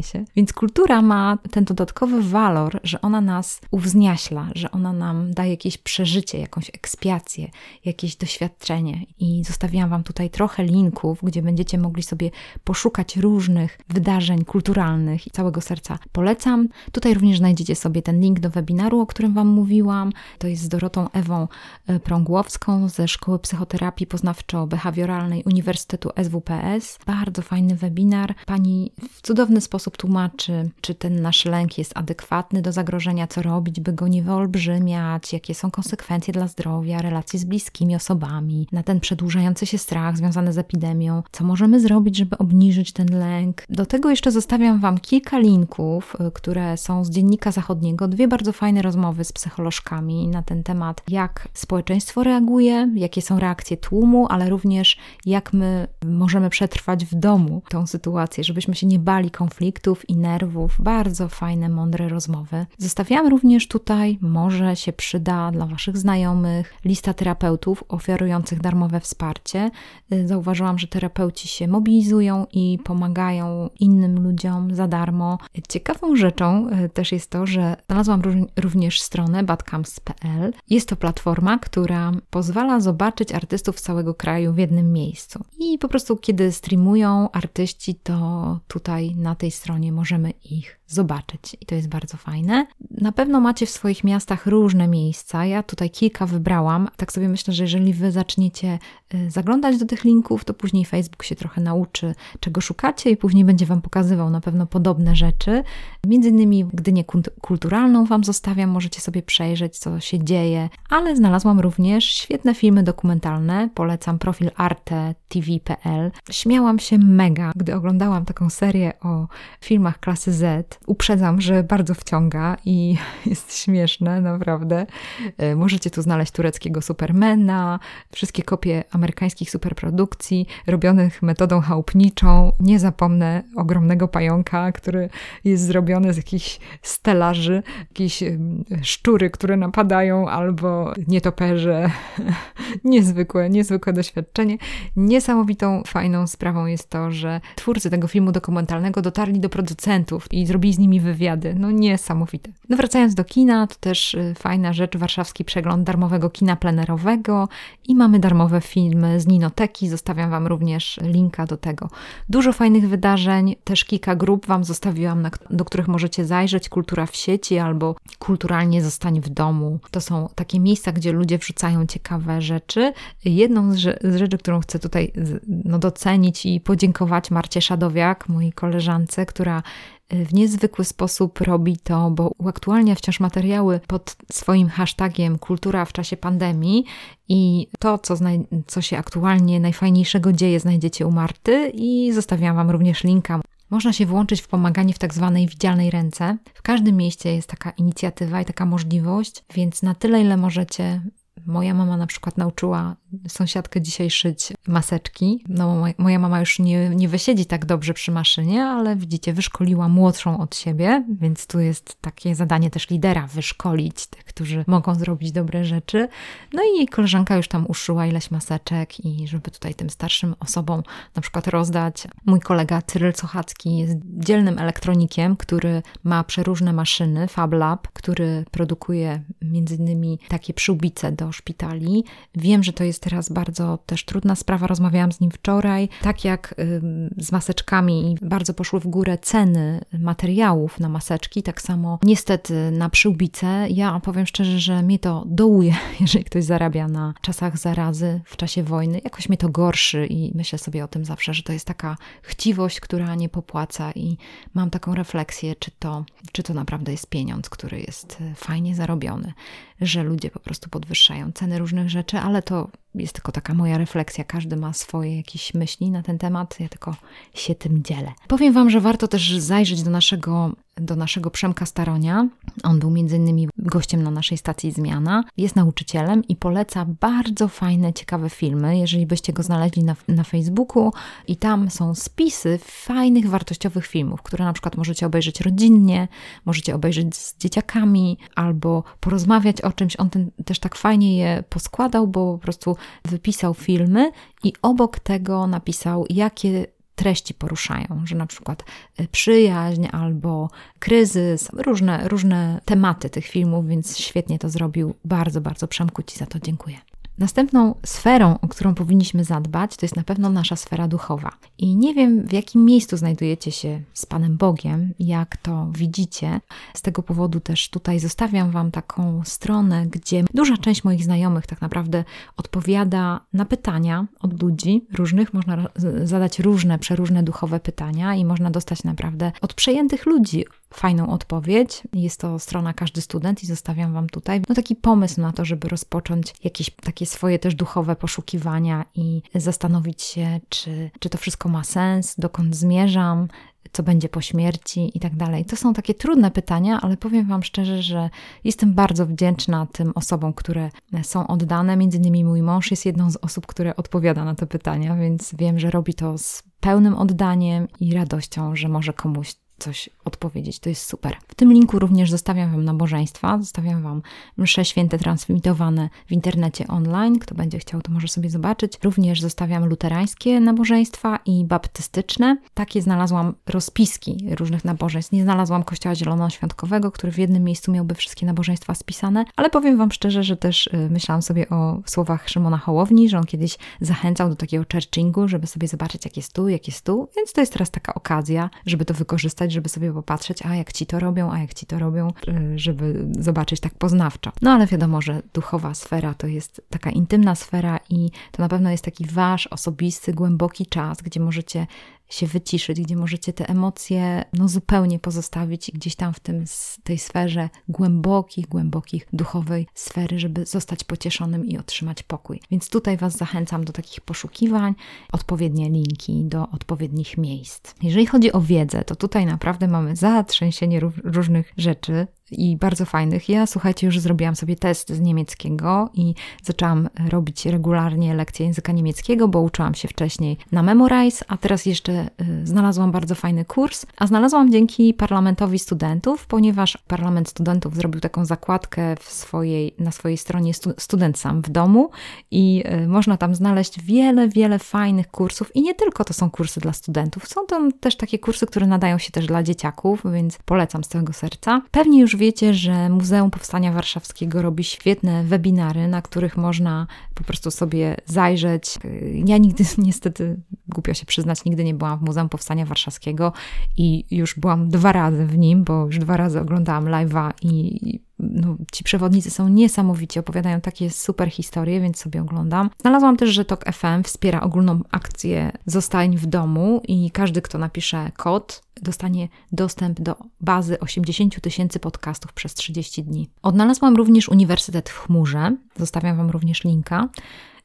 się. Więc kultura ma ten dodatkowy walor, że ona nas uwzniaśla, że ona nam daje jakieś przeżycie, jakąś ekspiację, jakieś doświadczenie. I zostawiłam Wam tutaj trochę linków, gdzie będziecie mogli sobie poszukać różnych wydarzeń kulturalnych i całego serca polecam. Tutaj również znajdziecie sobie ten link do webinaru, o którym Wam mówiłam. To jest z Dorotą Ewą e, Prągłowską ze Szkoły Psychoterapii Poznawczo-Behawioralnej Uniwersytetu SWPS. Bardzo fajny webinar. Pani w cudowny sposób tłumaczy, czy ten nasz lęk jest adekwatny do zagrożenia, co robić, by go nie wyolbrzymiać, jakie są konsekwencje dla zdrowia, relacji z bliskimi osobami, na ten przedłużający się strach związany z epidemią, co możemy zrobić, żeby obniżyć ten lęk. Do tego jeszcze zostawiam Wam kilka linków, y, które są z Dziennika Zachodniego, dwie bardzo fajne rozmowy z psycholożkami na ten temat, jak społeczeństwo reaguje, jakie są reakcje tłumu, ale również jak my możemy przetrwać w domu tą sytuację, żebyśmy się nie bali konfliktów i nerwów. Bardzo fajne, mądre rozmowy. Zostawiałam również tutaj, może się przyda dla Waszych znajomych, lista terapeutów oferujących darmowe wsparcie. Y, zauważyłam, że terapeuci się mobilizują i pomagają innym ludziom za darmo. Ciekawą rzeczą y, też jest to, że znalazłam również stronę badcamps.pl. Jest to platforma, która pozwala zobaczyć artystów z całego kraju w jednym miejscu. I po prostu, kiedy streamują artyści, to tutaj na tej stronie możemy ich zobaczyć i to jest bardzo fajne. Na pewno macie w swoich miastach różne miejsca. Ja tutaj kilka wybrałam. Tak sobie myślę, że jeżeli wy zaczniecie y, zaglądać do tych linków, to później Facebook się trochę nauczy, czego szukacie i później będzie wam pokazywał na pewno podobne rzeczy. Między innymi Gdynię kulturalną wam zostawiam, możecie sobie przejrzeć, co się dzieje, ale znalazłam również świetne filmy dokumentalne. Polecam profil arte.tv.pl. Śmiałam się mega, gdy oglądałam taką serię o filmach klasy Z Uprzedzam, że bardzo wciąga i jest śmieszne, naprawdę. E, możecie tu znaleźć tureckiego Supermana, wszystkie kopie amerykańskich superprodukcji, robionych metodą chałupniczą. Nie zapomnę ogromnego pająka, który jest zrobiony z jakichś stelaży, jakieś szczury, które napadają, albo nietoperze. niezwykłe, niezwykłe doświadczenie. Niesamowitą, fajną sprawą jest to, że twórcy tego filmu dokumentalnego dotarli do producentów i zrobili z nimi wywiady. No niesamowite. No wracając do kina, to też y, fajna rzecz, warszawski przegląd darmowego kina plenerowego i mamy darmowe filmy z Ninoteki, zostawiam Wam również linka do tego. Dużo fajnych wydarzeń, też kilka grup Wam zostawiłam, do których możecie zajrzeć, Kultura w sieci albo Kulturalnie zostań w domu. To są takie miejsca, gdzie ludzie wrzucają ciekawe rzeczy. Jedną z, z rzeczy, którą chcę tutaj no, docenić i podziękować Marcie Szadowiak, mojej koleżance, która w niezwykły sposób robi to, bo uaktualnia wciąż materiały pod swoim hashtagiem kultura w czasie pandemii i to, co, co się aktualnie najfajniejszego dzieje, znajdziecie u Marty i zostawiam Wam również linka. Można się włączyć w pomaganie w tak zwanej widzialnej ręce. W każdym mieście jest taka inicjatywa i taka możliwość, więc na tyle, ile możecie, Moja mama na przykład nauczyła sąsiadkę dzisiaj szyć maseczki. No, moja mama już nie, nie wysiedzi tak dobrze przy maszynie, ale widzicie, wyszkoliła młodszą od siebie, więc tu jest takie zadanie też lidera, wyszkolić tych, którzy mogą zrobić dobre rzeczy. No i jej koleżanka już tam uszyła ileś maseczek i żeby tutaj tym starszym osobom na przykład rozdać. Mój kolega Cyryl Sochacki jest dzielnym elektronikiem, który ma przeróżne maszyny, Fab Lab, który produkuje między innymi takie przyłbice do szpitali. Wiem, że to jest teraz bardzo też trudna sprawa. Rozmawiałam z nim wczoraj. Tak jak z maseczkami bardzo poszły w górę ceny materiałów na maseczki, tak samo niestety na przyłbice. Ja powiem szczerze, że mnie to dołuje, jeżeli ktoś zarabia na czasach zarazy, w czasie wojny. Jakoś mnie to gorszy i myślę sobie o tym zawsze, że to jest taka chciwość, która nie popłaca i mam taką refleksję, czy to, czy to naprawdę jest pieniądz, który jest e, fajnie zarobiony, że ludzie po prostu podwyższają ceny różnych rzeczy, ale to jest tylko taka moja refleksja. Każdy ma swoje jakieś myśli na ten temat, ja tylko się tym dzielę. Powiem Wam, że warto też zajrzeć do naszego, do naszego Przemka Staronia. On był między innymi gościem na naszej stacji Zmiana. Jest nauczycielem i poleca bardzo fajne, ciekawe filmy. Jeżeli byście go znaleźli na, na Facebooku i tam są spisy fajnych, wartościowych filmów, które na przykład możecie obejrzeć rodzinnie, możecie obejrzeć z dzieciakami albo porozmawiać o czymś. On ten, też tak fajnie je poskładał, bo po prostu wypisał filmy i obok tego napisał, jakie treści poruszają, że na przykład y, przyjaźń albo kryzys, różne, różne tematy tych filmów, więc świetnie to zrobił. Bardzo, bardzo Przemku Ci za to dziękuję. Następną sferą, o którą powinniśmy zadbać, to jest na pewno nasza sfera duchowa. I nie wiem, w jakim miejscu znajdujecie się z Panem Bogiem, jak to widzicie. Z tego powodu też tutaj zostawiam Wam taką stronę, gdzie duża część moich znajomych tak naprawdę odpowiada na pytania od ludzi różnych. Można zadać różne, przeróżne duchowe pytania i można dostać naprawdę od przejętych ludzi fajną odpowiedź. Jest to strona Każdy Student i zostawiam Wam tutaj no, taki pomysł na to, żeby rozpocząć jakieś takie swoje też duchowe poszukiwania i zastanowić się, czy, czy to wszystko ma sens, dokąd zmierzam, co będzie po śmierci i tak dalej. To są takie trudne pytania, ale powiem Wam szczerze, że jestem bardzo wdzięczna tym osobom, które są oddane. Między innymi mój mąż jest jedną z osób, które odpowiada na te pytania, więc wiem, że robi to z pełnym oddaniem i radością, że może komuś coś odpowiedzieć. To jest super. W tym linku również zostawiam Wam nabożeństwa, zostawiam Wam msze święte transmitowane w internecie online. Kto będzie chciał, to może sobie zobaczyć. Również zostawiam luterańskie nabożeństwa i baptystyczne. Takie znalazłam rozpiski różnych nabożeństw. Nie znalazłam Kościoła Zielonoświątkowego, który w jednym miejscu miałby wszystkie nabożeństwa spisane, ale powiem Wam szczerze, że też y, myślałam sobie o słowach Szymona Hołowni, że on kiedyś zachęcał do takiego churchingu, żeby sobie zobaczyć, jak jest tu, jak jest tu, więc to jest teraz taka okazja, żeby to wykorzystać żeby sobie popatrzeć, a jak ci to robią, a jak ci to robią, y, żeby zobaczyć tak poznawczo. No ale wiadomo, że duchowa sfera to jest taka intymna sfera i to na pewno jest taki wasz osobisty, głęboki czas, gdzie możecie się wyciszyć, gdzie możecie te emocje no, zupełnie pozostawić i gdzieś tam w tym, tej sferze głębokich, głębokich duchowej sfery, żeby zostać pocieszonym i otrzymać pokój. Więc tutaj Was zachęcam do takich poszukiwań, odpowiednie linki do odpowiednich miejsc. Jeżeli chodzi o wiedzę, to tutaj naprawdę mamy zatrzęsienie różnych rzeczy i bardzo fajnych. Ja, słuchajcie, już zrobiłam sobie test z niemieckiego i zaczęłam robić regularnie lekcje języka niemieckiego, bo uczyłam się wcześniej na Memorize, a teraz jeszcze y, znalazłam bardzo fajny kurs, a znalazłam dzięki parlamentowi studentów, ponieważ parlament studentów zrobił taką zakładkę w swojej, na swojej stronie stu, Student Sam w domu i y, można tam znaleźć wiele, wiele fajnych kursów i nie tylko to są kursy dla studentów, są tam też takie kursy, które nadają się też dla dzieciaków, więc polecam z całego serca. Pewnie już wiecie, że Muzeum Powstania Warszawskiego robi świetne webinary, na których można po prostu sobie zajrzeć. Ja nigdy, niestety, głupio się przyznać, nigdy nie byłam w Muzeum Powstania Warszawskiego i już byłam dwa razy w nim, bo już dwa razy oglądałam live'a i no, ci przewodnicy są niesamowici, opowiadają takie super historie, więc sobie oglądam. Znalazłam też, że TOK FM wspiera ogólną akcję Zostań w domu i każdy, kto napisze kod, dostanie dostęp do bazy 80 tysięcy podcastów przez 30 dni. Odnalazłam również Uniwersytet w chmurze, zostawiam Wam również linka.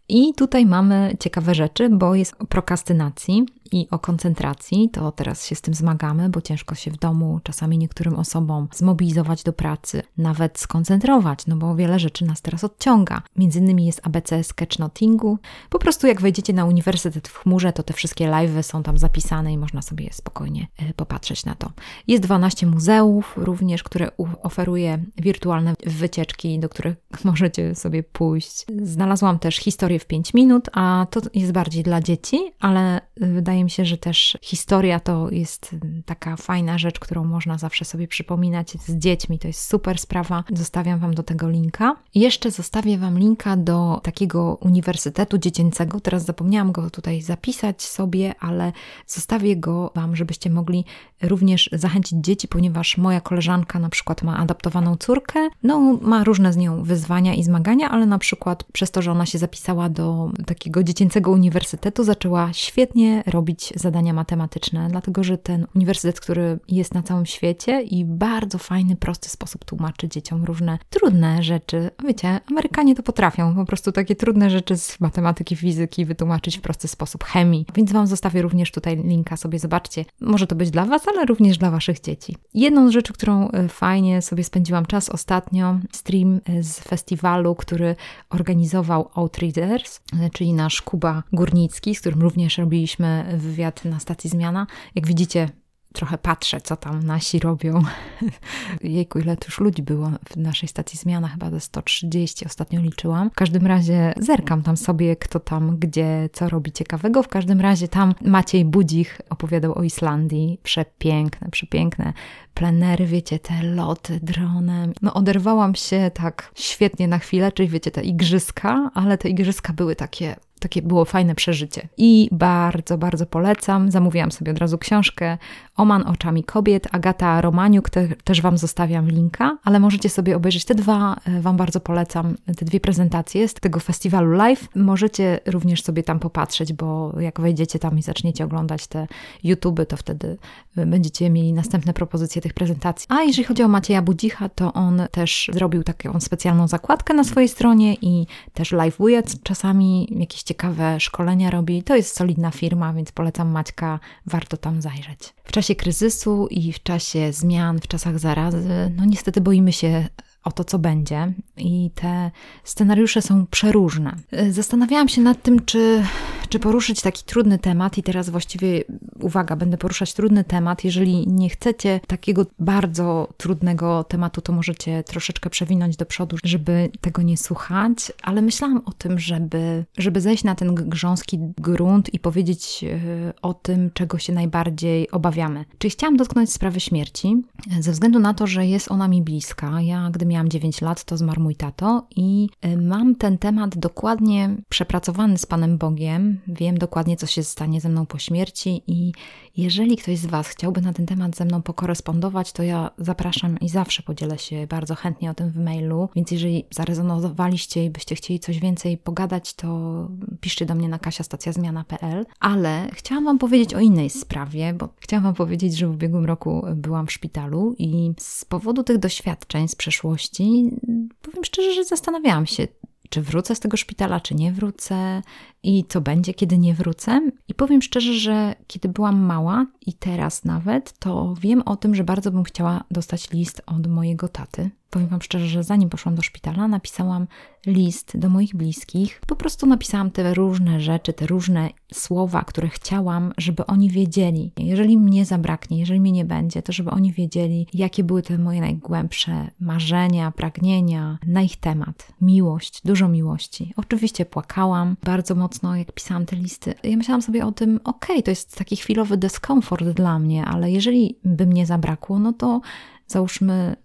I tutaj mamy ciekawe rzeczy, bo jest o prokrastynacji i o koncentracji. To teraz się z tym zmagamy, bo ciężko się w domu czasami niektórym osobom zmobilizować do pracy, nawet skoncentrować, no bo wiele rzeczy nas teraz odciąga. Między innymi jest ABC sketchnotingu. Po prostu jak wejdziecie na Uniwersytet w chmurze, to te wszystkie live'y są tam zapisane i można sobie spokojnie e, popatrzeć na to. Jest 12 muzeów również, które oferuje wirtualne wycieczki, do których możecie sobie pójść. Znalazłam też historię w 5 minut, a to jest bardziej dla dzieci, ale wydaje mi się, że też historia to jest taka fajna rzecz, którą można zawsze sobie przypominać z dziećmi. To jest super sprawa. Zostawiam Wam do tego linka. jeszcze zostawię Wam linka do takiego uniwersytetu dziecięcego. Teraz zapomniałam go tutaj zapisać sobie, ale zostawię go Wam, żebyście mogli również zachęcić dzieci, ponieważ moja koleżanka na przykład ma adaptowaną córkę. No, ma różne z nią wyzwania i zmagania, ale na przykład przez to, że ona się zapisała do takiego dziecięcego uniwersytetu, zaczęła świetnie robić zadania matematyczne, dlatego że ten uniwersytet, który jest na całym świecie i bardzo fajny, prosty sposób tłumaczy dzieciom różne trudne rzeczy. Wiecie, Amerykanie to potrafią, po prostu takie trudne rzeczy z matematyki, fizyki wytłumaczyć w prosty sposób, chemii. Więc Wam zostawię również tutaj linka, sobie zobaczcie. Może to być dla Was, ale również dla Waszych dzieci. Jedną z rzeczy, którą e, fajnie sobie spędziłam czas ostatnio, stream e, z festiwalu, który organizował Outreaders, e, czyli nasz Kuba Górnicki, z którym również robiliśmy wywiad na stacji Zmiana. Jak widzicie, trochę patrzę, co tam nasi robią. Jejku, ile tu już ludzi było w naszej stacji zmiana, chyba do 130 ostatnio liczyłam. W każdym razie zerkam tam sobie, kto tam, gdzie, co robi ciekawego. W każdym razie tam Maciej Budzich opowiadał o Islandii. Przepiękne, przepiękne plenery, wiecie, te loty dronem. No oderwałam się tak świetnie na chwilę, czyli wiecie, te igrzyska, ale te igrzyska były takie takie było fajne przeżycie. I bardzo, bardzo polecam. Zamówiłam sobie od razu książkę Oman oczami kobiet, Agata Romaniuk, te, też Wam zostawiam linka, ale możecie sobie obejrzeć te dwa, e, Wam bardzo polecam, te dwie prezentacje z tego festiwalu live. Możecie również sobie tam popatrzeć, bo jak wejdziecie tam i zaczniecie oglądać te YouTube, to wtedy e, będziecie mieli następne propozycje tych prezentacji. A jeżeli chodzi o Macieja Budzicha, to on też zrobił taką specjalną zakładkę na swojej stronie i też live'uje czasami jakieś ciekawe szkolenia robi. To jest solidna firma, więc polecam Maćka, warto tam zajrzeć. W czasie kryzysu i w czasie zmian, w czasach zarazy, no niestety boimy się o to, co będzie, i te scenariusze są przeróżne. Zastanawiałam się nad tym, czy, czy poruszyć taki trudny temat, i teraz właściwie, uwaga, będę poruszać trudny temat. Jeżeli nie chcecie takiego bardzo trudnego tematu, to możecie troszeczkę przewinąć do przodu, żeby tego nie słuchać, ale myślałam o tym, żeby, żeby zejść na ten grząski grunt i powiedzieć e, o tym, czego się najbardziej obawiamy. Czyli chciałam dotknąć sprawy śmierci, ze względu na to, że jest ona mi bliska. Ja, gdy miałam 9 lat, to zmarł mój tato i y, mam ten temat dokładnie przepracowany z Panem Bogiem. Wiem dokładnie, co się stanie ze mną po śmierci i jeżeli ktoś z Was chciałby na ten temat ze mną pokorespondować, to ja zapraszam i zawsze podzielę się bardzo chętnie o tym w mailu. Więc jeżeli zarezonowaliście i byście chcieli coś więcej pogadać, to piszcie do mnie na kasiastacjazmiana.pl. Ale chciałam Wam powiedzieć o innej sprawie, bo chciałam Wam powiedzieć, że w ubiegłym roku byłam w szpitalu i z powodu tych doświadczeń z przeszłości, powiem szczerze, że zastanawiałam się, czy wrócę z tego szpitala, czy nie wrócę i co będzie, kiedy nie wrócę. I powiem szczerze, że kiedy byłam mała i teraz nawet, to wiem o tym, że bardzo bym chciała dostać list od mojego taty. Powiem Wam szczerze, że zanim poszłam do szpitala, napisałam list do moich bliskich. Po prostu napisałam te różne rzeczy, te różne słowa, które chciałam, żeby oni wiedzieli. Jeżeli mnie zabraknie, jeżeli mnie nie będzie, to żeby oni wiedzieli, jakie były te moje najgłębsze marzenia, pragnienia na ich temat. Miłość, dużo miłości. Oczywiście płakałam bardzo mocno, jak pisałam te listy. Ja myślałam sobie o tym, okej, okay, to jest taki chwilowy dyskomfort dla mnie, ale jeżeli by mnie zabrakło, no to załóżmy,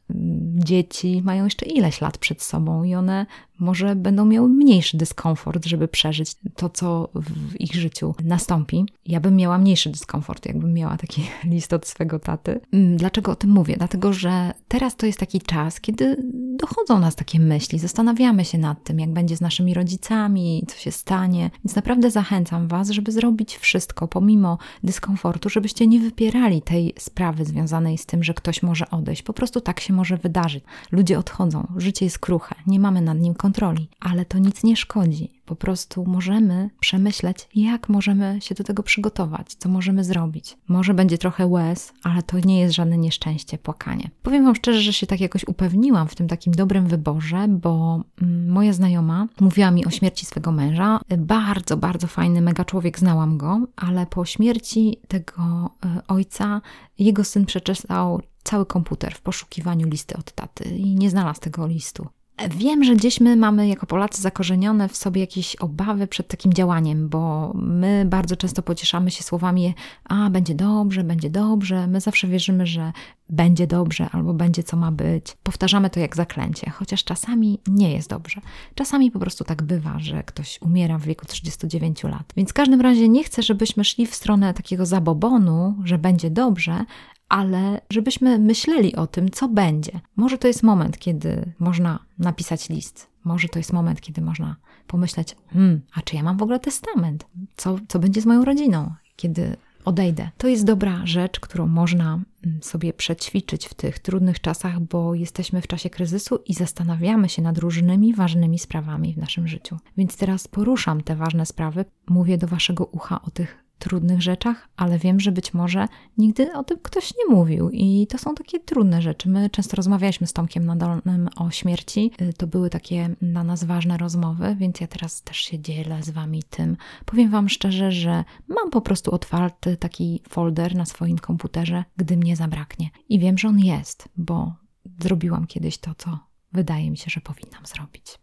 dzieci mają jeszcze ileś lat przed sobą i one może będą miały mniejszy dyskomfort, żeby przeżyć to, co w ich życiu nastąpi. Ja bym miała mniejszy dyskomfort, jakbym miała taki list od swego taty. Mm, dlaczego o tym mówię? Dlatego, że teraz to jest taki czas, kiedy dochodzą nas takie myśli, zastanawiamy się nad tym, jak będzie z naszymi rodzicami, co się stanie. Więc naprawdę zachęcam Was, żeby zrobić wszystko, pomimo dyskomfortu, żebyście nie wypierali tej sprawy związanej z tym, że ktoś może odejść. Po prostu tak się może wydarzyć. Ludzie odchodzą, życie jest kruche, nie mamy nad nim kontroli, ale to nic nie szkodzi. Po prostu możemy przemyśleć, jak możemy się do tego przygotować, co możemy zrobić. Może będzie trochę łez, ale to nie jest żadne nieszczęście, płakanie. Powiem Wam szczerze, że się tak jakoś upewniłam w tym takim dobrym wyborze, bo mm, moja znajoma mówiła mi o śmierci swego męża. Bardzo, bardzo fajny, mega człowiek, znałam go, ale po śmierci tego e, ojca jego syn przeczesał cały komputer w poszukiwaniu listy od taty i nie znalazł tego listu. Wiem, że gdzieś my mamy jako Polacy zakorzenione w sobie jakieś obawy przed takim działaniem, bo my bardzo często pocieszamy się słowami: A, będzie dobrze, będzie dobrze. My zawsze wierzymy, że będzie dobrze albo będzie co ma być. Powtarzamy to jak zaklęcie, chociaż czasami nie jest dobrze. Czasami po prostu tak bywa, że ktoś umiera w wieku 39 lat. Więc w każdym razie nie chcę, żebyśmy szli w stronę takiego zabobonu, że będzie dobrze, ale żebyśmy myśleli o tym, co będzie. Może to jest moment, kiedy można napisać list. Może to jest moment, kiedy można pomyśleć, hmm, a czy ja mam w ogóle testament? Co, co będzie z moją rodziną, kiedy odejdę? To jest dobra rzecz, którą można mm, sobie przećwiczyć w tych trudnych czasach, bo jesteśmy w czasie kryzysu i zastanawiamy się nad różnymi ważnymi sprawami w naszym życiu. Więc teraz poruszam te ważne sprawy, mówię do waszego ucha o tych trudnych rzeczach, ale wiem, że być może nigdy o tym ktoś nie mówił i to są takie trudne rzeczy. My często rozmawialiśmy z Tomkiem Nadolnym o śmierci. Y, to były takie dla nas ważne rozmowy, więc ja teraz też się dzielę z wami tym. Powiem wam szczerze, że mam po prostu otwarty taki folder na swoim komputerze, gdy mnie zabraknie. I wiem, że on jest, bo zrobiłam kiedyś to, co wydaje mi się, że powinnam zrobić.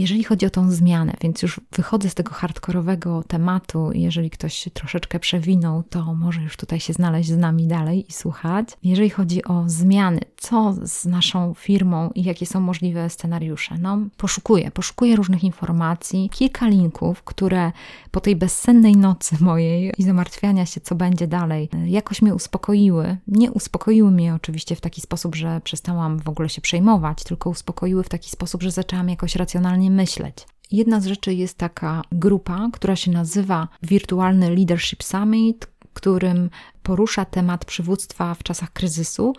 Jeżeli chodzi o tą zmianę, więc już wychodzę z tego hardkorowego tematu, jeżeli ktoś się troszeczkę przewinął, to może już tutaj się znaleźć z nami dalej i słuchać. Jeżeli chodzi o zmiany, co z naszą firmą i jakie są możliwe scenariusze, no poszukuję, poszukuję różnych informacji, kilka linków, które po tej bezsennej nocy mojej i zamartwiania się, co będzie dalej, jakoś mnie uspokoiły. Nie uspokoiły mnie oczywiście w taki sposób, że przestałam w ogóle się przejmować, tylko uspokoiły w taki sposób, że zaczęłam jakoś racjonalnie myśleć. Jedna z rzeczy jest taka grupa, która się nazywa Wirtualny Leadership Summit, którym porusza temat przywództwa w czasach kryzysu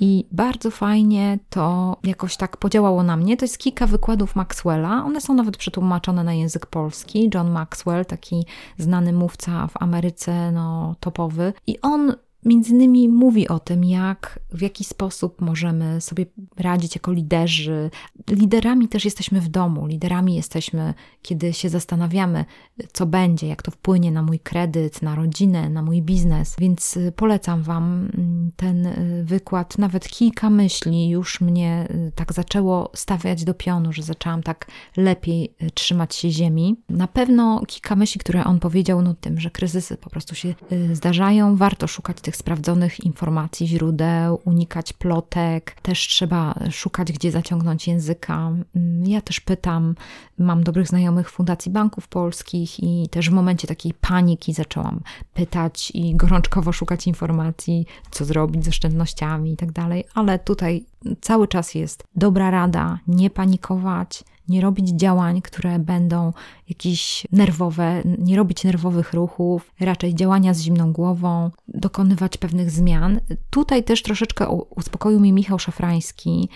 i bardzo fajnie to jakoś tak podziałało na mnie. To jest kilka wykładów Maxwella, one są nawet przetłumaczone na język polski. John Maxwell, taki znany mówca w Ameryce, no topowy i on między innymi mówi o tym, jak, w jaki sposób możemy sobie radzić jako liderzy. Liderami też jesteśmy w domu, liderami jesteśmy, kiedy się zastanawiamy, co będzie, jak to wpłynie na mój kredyt, na rodzinę, na mój biznes. Więc y, polecam Wam mm, ten y, wykład. Nawet kilka myśli już mnie y, tak zaczęło stawiać do pionu, że zaczęłam tak lepiej trzymać się ziemi. Na pewno kilka myśli, które on powiedział, no tym, że kryzysy po prostu się zdarzają, warto szukać tych sprawdzonych informacji, źródeł, unikać plotek. Też trzeba szukać, gdzie zaciągnąć języka. Mm, ja też pytam, mam dobrych znajomych Fundacji Banków Polskich i też w momencie takiej paniki zaczęłam pytać i gorączkowo szukać informacji, co zrobić z oszczędnościami i tak dalej, ale tutaj cały czas jest dobra rada, nie panikować, nie robić działań, które będą jakieś nerwowe, nie robić nerwowych ruchów, raczej działania z zimną głową, dokonywać pewnych zmian. Tutaj też troszeczkę uspokoił mi Michał Szafrański,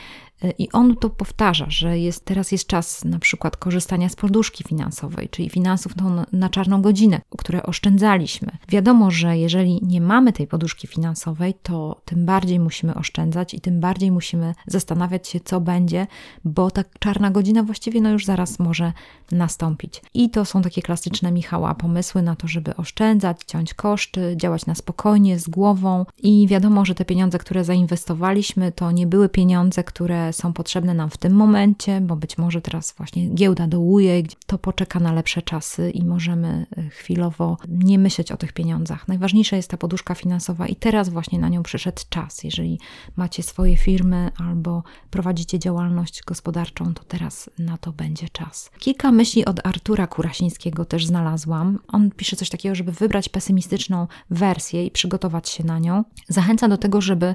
i on to powtarza, że jest, teraz jest czas na przykład korzystania z poduszki finansowej, czyli finansów na, na czarną godzinę, które oszczędzaliśmy. Wiadomo, że jeżeli nie mamy tej poduszki finansowej, to tym bardziej musimy oszczędzać i tym bardziej musimy zastanawiać się, co będzie, bo ta czarna godzina właściwie no już zaraz może nastąpić. I to są takie klasyczne Michała pomysły na to, żeby oszczędzać, ciąć koszty, działać na spokojnie, z głową. I wiadomo, że te pieniądze, które zainwestowaliśmy, to nie były pieniądze, które są potrzebne nam w tym momencie, bo być może teraz właśnie giełda dołuje, to poczeka na lepsze czasy i możemy e, chwilowo nie myśleć o tych pieniądzach. Najważniejsza jest ta poduszka finansowa i teraz właśnie na nią przyszedł czas. Jeżeli macie swoje firmy albo prowadzicie działalność gospodarczą, to teraz na to będzie czas. Kilka myśli od Artura Kurasińskiego też znalazłam. On pisze coś takiego, żeby wybrać pesymistyczną wersję i przygotować się na nią. Zachęca do tego, żeby Y,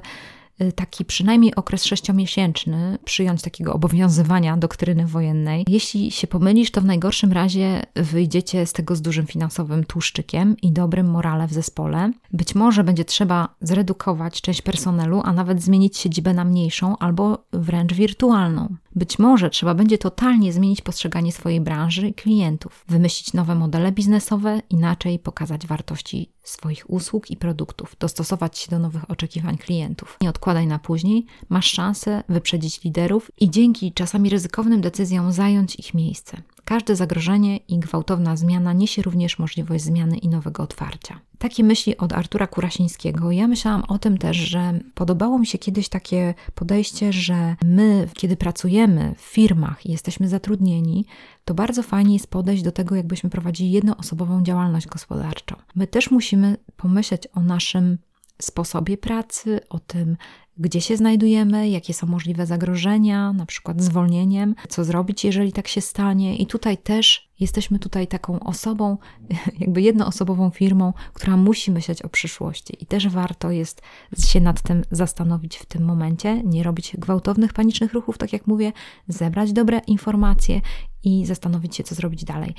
taki przynajmniej okres sześciomiesięczny przyjąć takiego obowiązywania doktryny wojennej. Jeśli się pomylisz, to w najgorszym razie wyjdziecie z tego z dużym finansowym tłuszczykiem i dobrym morale w zespole. Być może będzie trzeba zredukować część personelu, a nawet zmienić siedzibę na mniejszą albo wręcz wirtualną. Być może trzeba będzie totalnie zmienić postrzeganie swojej branży i klientów, wymyślić nowe modele biznesowe, inaczej pokazać wartości swoich usług i produktów, dostosować się do nowych oczekiwań klientów. Nie odkładaj na później, masz szansę wyprzedzić liderów i dzięki czasami ryzykownym decyzjom zająć ich miejsce. Każde zagrożenie i gwałtowna zmiana niesie również możliwość zmiany i nowego otwarcia. Takie myśli od Artura Kurasińskiego. Ja myślałam o tym też, że podobało mi się kiedyś takie podejście, że my, kiedy pracujemy w firmach i jesteśmy zatrudnieni, to bardzo fajnie jest podejść do tego, jakbyśmy prowadzili jednoosobową działalność gospodarczą. My też musimy pomyśleć o naszym sposobie pracy, o tym, gdzie się znajdujemy, jakie są możliwe zagrożenia, na przykład zwolnieniem, co zrobić, jeżeli tak się stanie. I tutaj też jesteśmy tutaj taką osobą, jakby jednoosobową firmą, która musi myśleć o przyszłości. I też warto jest się nad tym zastanowić w tym momencie, nie robić gwałtownych, panicznych ruchów, tak jak mówię, zebrać dobre informacje i zastanowić się, co zrobić dalej.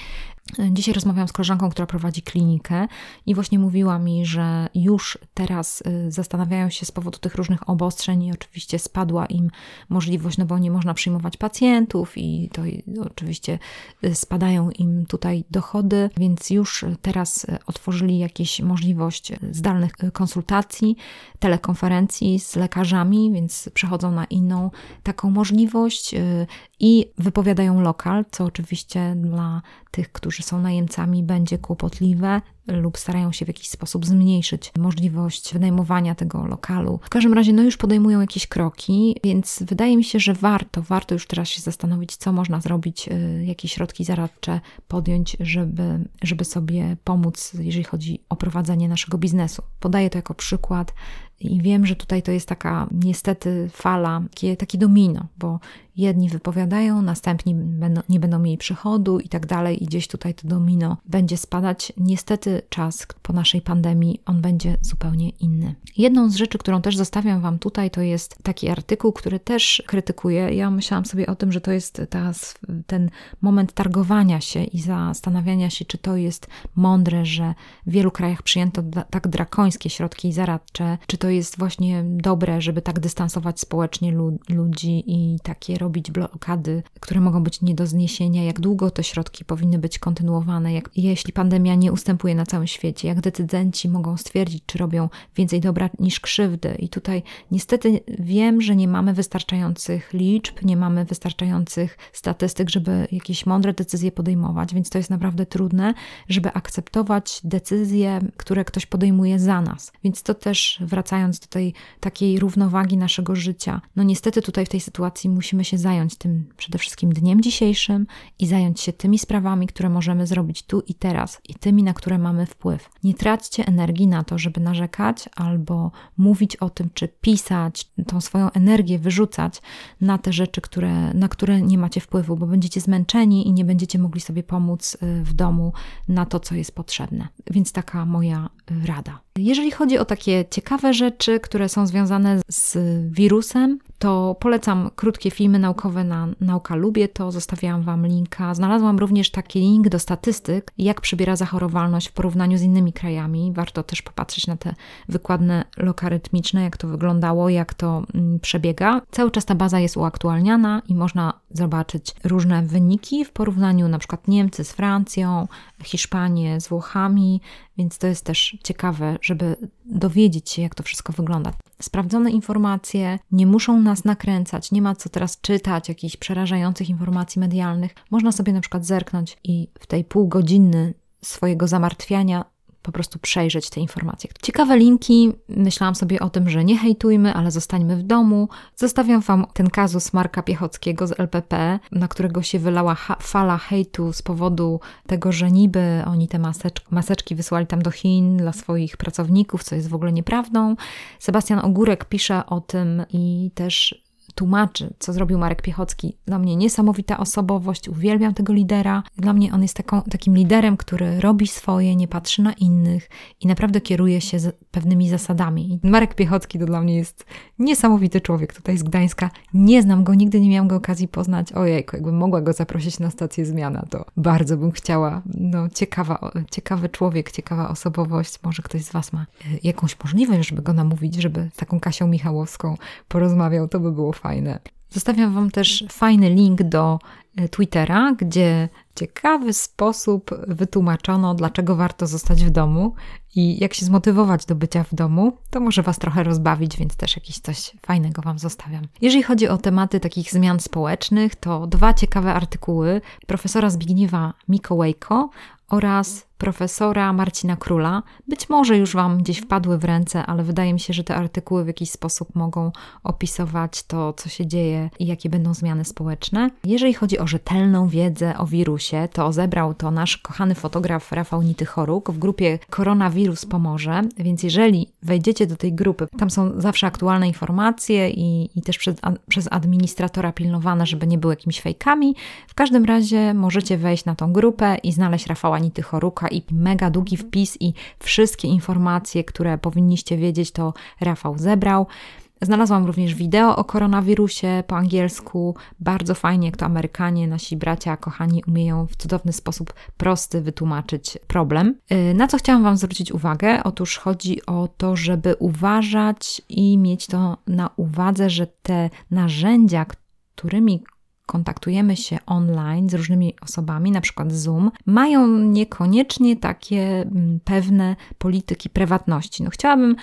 Dzisiaj rozmawiałam z koleżanką, która prowadzi klinikę i właśnie mówiła mi, że już teraz y, zastanawiają się z powodu tych różnych obostrzeń i oczywiście spadła im możliwość, no bo nie można przyjmować pacjentów i to oczywiście y, spadają dają im tutaj dochody, więc już teraz otworzyli jakieś możliwość zdalnych konsultacji, telekonferencji z lekarzami, więc przechodzą na inną taką możliwość y, i wypowiadają lokal, co oczywiście dla tych, którzy są najemcami, będzie kłopotliwe lub starają się w jakiś sposób zmniejszyć możliwość wynajmowania tego lokalu. W każdym razie, no już podejmują jakieś kroki, więc wydaje mi się, że warto, warto już teraz się zastanowić, co można zrobić, y, jakie środki zaradcze podjąć, żeby, żeby sobie pomóc, jeżeli chodzi o prowadzenie naszego biznesu. Podaję to jako przykład i wiem, że tutaj to jest taka niestety fala, takie, takie domino, bo jedni wypowiadają, następni będą, nie będą mieli przychodu i tak dalej, i gdzieś tutaj to domino będzie spadać. Niestety czas po naszej pandemii on będzie zupełnie inny. Jedną z rzeczy, którą też zostawiam Wam tutaj, to jest taki artykuł, który też krytykuję. Ja myślałam sobie o tym, że to jest ta, ten moment targowania się i zastanawiania się, czy to jest mądre, że w wielu krajach przyjęto tak drakońskie środki zaradcze, czy to jest właśnie dobre, żeby tak dystansować społecznie ludzi i takie robić blokady, które mogą być nie do zniesienia, jak długo te środki powinny być kontynuowane, jak, jeśli pandemia nie ustępuje na całym świecie, jak decydenci mogą stwierdzić, czy robią więcej dobra niż krzywdy. I tutaj niestety wiem, że nie mamy wystarczających liczb, nie mamy wystarczających statystyk, żeby jakieś mądre decyzje podejmować, więc to jest naprawdę trudne, żeby akceptować decyzje, które ktoś podejmuje za nas. Więc to też wracając do tej takiej równowagi naszego życia. No niestety tutaj w tej sytuacji musimy się zająć tym przede wszystkim dniem dzisiejszym i zająć się tymi sprawami, które możemy zrobić tu i teraz i tymi, na które mamy wpływ. Nie traćcie energii na to, żeby narzekać albo mówić o tym, czy pisać, tą swoją energię wyrzucać na te rzeczy, które, na które nie macie wpływu, bo będziecie zmęczeni i nie będziecie mogli sobie pomóc y, w domu na to, co jest potrzebne. Więc taka moja y, rada. Jeżeli chodzi o takie ciekawe rzeczy, które są związane z wirusem, to polecam krótkie filmy naukowe na Nauka Lubię, to zostawiałam Wam linka. Znalazłam również taki link do statystyk, jak przybiera zachorowalność w porównaniu z innymi krajami. Warto też popatrzeć na te wykładne logarytmiczne, jak to wyglądało, jak to mm, przebiega. Cały czas ta baza jest uaktualniana i można zobaczyć różne wyniki w porównaniu na przykład Niemcy z Francją, Hiszpanię z Włochami, więc to jest też ciekawe, żeby dowiedzieć się, jak to wszystko wygląda. Sprawdzone informacje nie muszą nas nakręcać, nie ma co teraz czytać jakichś przerażających informacji medialnych. Można sobie na przykład zerknąć i w tej pół godziny swojego zamartwiania po prostu przejrzeć te informacje. Ciekawe linki, myślałam sobie o tym, że nie hejtujmy, ale zostańmy w domu. Zostawiam Wam ten kazus Marka Piechockiego z LPP, na którego się wylała fala hejtu z powodu tego, że niby oni te maseczki, maseczki wysłali tam do Chin dla swoich pracowników, co jest w ogóle nieprawdą. Sebastian Ogórek pisze o tym i też tłumaczy, co zrobił Marek Piechocki. Dla mnie niesamowita osobowość, uwielbiam tego lidera. Dla mnie on jest taką, takim liderem, który robi swoje, nie patrzy na innych i naprawdę kieruje się pewnymi zasadami. Marek Piechocki to dla mnie jest niesamowity człowiek tutaj z Gdańska. Nie znam go, nigdy nie miałam go okazji poznać. Ojejku, jakbym mogła go zaprosić na stację Zmiana, to bardzo bym chciała. No, ciekawa, ciekawy człowiek, ciekawa osobowość. Może ktoś z Was ma e, jakąś możliwość, żeby go namówić, żeby z taką Kasią Michałowską porozmawiał, to by było fajne. Zostawiam Wam też fajny link do e, Twittera, gdzie w ciekawy sposób wytłumaczono, dlaczego warto zostać w domu i jak się zmotywować do bycia w domu. To może Was trochę rozbawić, więc też jakieś coś fajnego Wam zostawiam. Jeżeli chodzi o tematy takich zmian społecznych, to dwa ciekawe artykuły profesora Zbigniewa Mikołajko oraz profesora Marcina Króla. Być może już Wam gdzieś wpadły w ręce, ale wydaje mi się, że te artykuły w jakiś sposób mogą opisować to, co się dzieje i jakie będą zmiany społeczne. Jeżeli chodzi o rzetelną wiedzę o wirusie, to zebrał to nasz kochany fotograf Rafał Nitychoruk w grupie Koronawirus Pomoże, więc jeżeli wejdziecie do tej grupy, tam są zawsze aktualne informacje i, i też przez, a, przez administratora pilnowane, żeby nie były jakimiś fejkami. W każdym razie możecie wejść na tą grupę i znaleźć Rafała Nitychoruka i mega długi wpis i wszystkie informacje, które powinniście wiedzieć, to Rafał zebrał. Znalazłam również wideo o koronawirusie po angielsku. Bardzo fajnie, jak to Amerykanie, nasi bracia, kochani, umieją w cudowny sposób prosty wytłumaczyć problem. Y, na co chciałam Wam zwrócić uwagę? Otóż chodzi o to, żeby uważać i mieć to na uwadze, że te narzędzia, którymi kontaktujemy się online z różnymi osobami, na przykład Zoom, mają niekoniecznie takie mm, pewne polityki prywatności. No chciałabym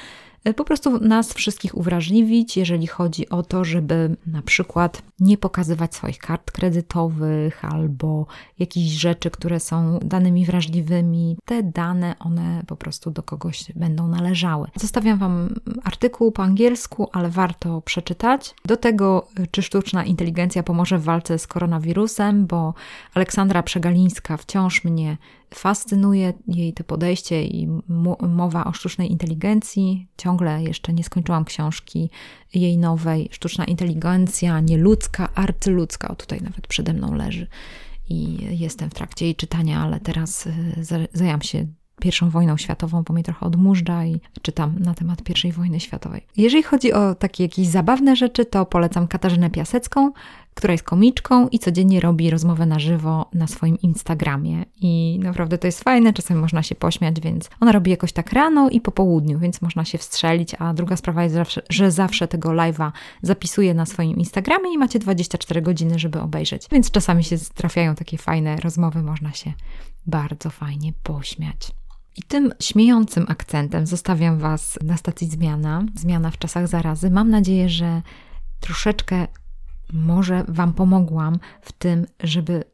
po prostu nas wszystkich uwrażliwić, jeżeli chodzi o to, żeby na przykład nie pokazywać swoich kart kredytowych albo jakichś rzeczy, które są danymi wrażliwymi. Te dane, one po prostu do kogoś będą należały. Zostawiam Wam artykuł po angielsku, ale warto przeczytać. Do tego, e, czy sztuczna inteligencja pomoże w walce z koronawirusem, bo Aleksandra Przegalińska wciąż mnie fascynuje jej to podejście i mowa o sztucznej inteligencji. Ciągle jeszcze nie skończyłam książki jej nowej. Sztuczna inteligencja, nieludzka, arcyludzka. O, tutaj nawet przede mną leży. I jestem w trakcie jej czytania, ale teraz y, zajęłam się pierwszą wojną światową, bo mnie trochę odmurza i czytam na temat pierwszej wojny światowej. Jeżeli chodzi o takie jakieś zabawne rzeczy, to polecam Katarzynę Piasecką, która jest komiczką i codziennie robi rozmowę na żywo na swoim Instagramie. I naprawdę to jest fajne, czasem można się pośmiać, więc ona robi jakoś tak rano i po południu, więc można się wstrzelić. A druga sprawa jest, zawsze, że zawsze tego live'a zapisuje na swoim Instagramie i macie 24 godziny, żeby obejrzeć. Więc czasami się trafiają takie fajne rozmowy, można się bardzo fajnie pośmiać. I tym śmiejącym akcentem zostawiam Was na stacji Zmiana, Zmiana w czasach zarazy. Mam nadzieję, że troszeczkę może Wam pomogłam w tym, żeby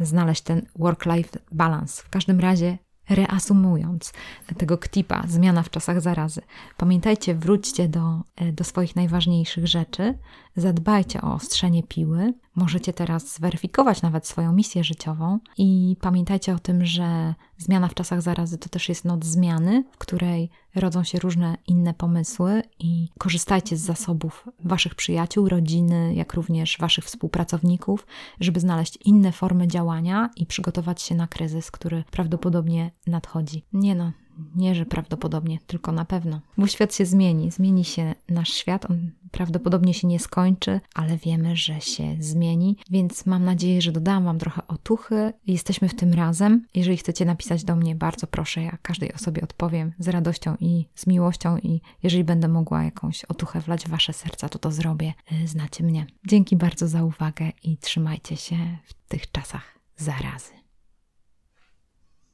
znaleźć ten work-life balance. W każdym razie Reasumując tego ktipa, zmiana w czasach zarazy, pamiętajcie, wróćcie do, e, do swoich najważniejszych rzeczy, zadbajcie o ostrzenie piły, możecie teraz zweryfikować nawet swoją misję życiową i pamiętajcie o tym, że zmiana w czasach zarazy to też jest noc zmiany, w której rodzą się różne inne pomysły i korzystajcie z zasobów waszych przyjaciół, rodziny, jak również waszych współpracowników, żeby znaleźć inne formy działania i przygotować się na kryzys, który prawdopodobnie nadchodzi. Nie no, nie, że prawdopodobnie, tylko na pewno. Bo świat się zmieni, zmieni się nasz świat, on prawdopodobnie się nie skończy, ale wiemy, że się zmieni, więc mam nadzieję, że dodałam Wam trochę otuchy. Jesteśmy w tym razem. Jeżeli chcecie napisać do mnie, bardzo proszę, ja każdej osobie odpowiem z radością i z miłością i jeżeli będę mogła jakąś otuchę wlać w Wasze serca, to to zrobię. Y, znacie mnie. Dzięki bardzo za uwagę i trzymajcie się w tych czasach zarazy.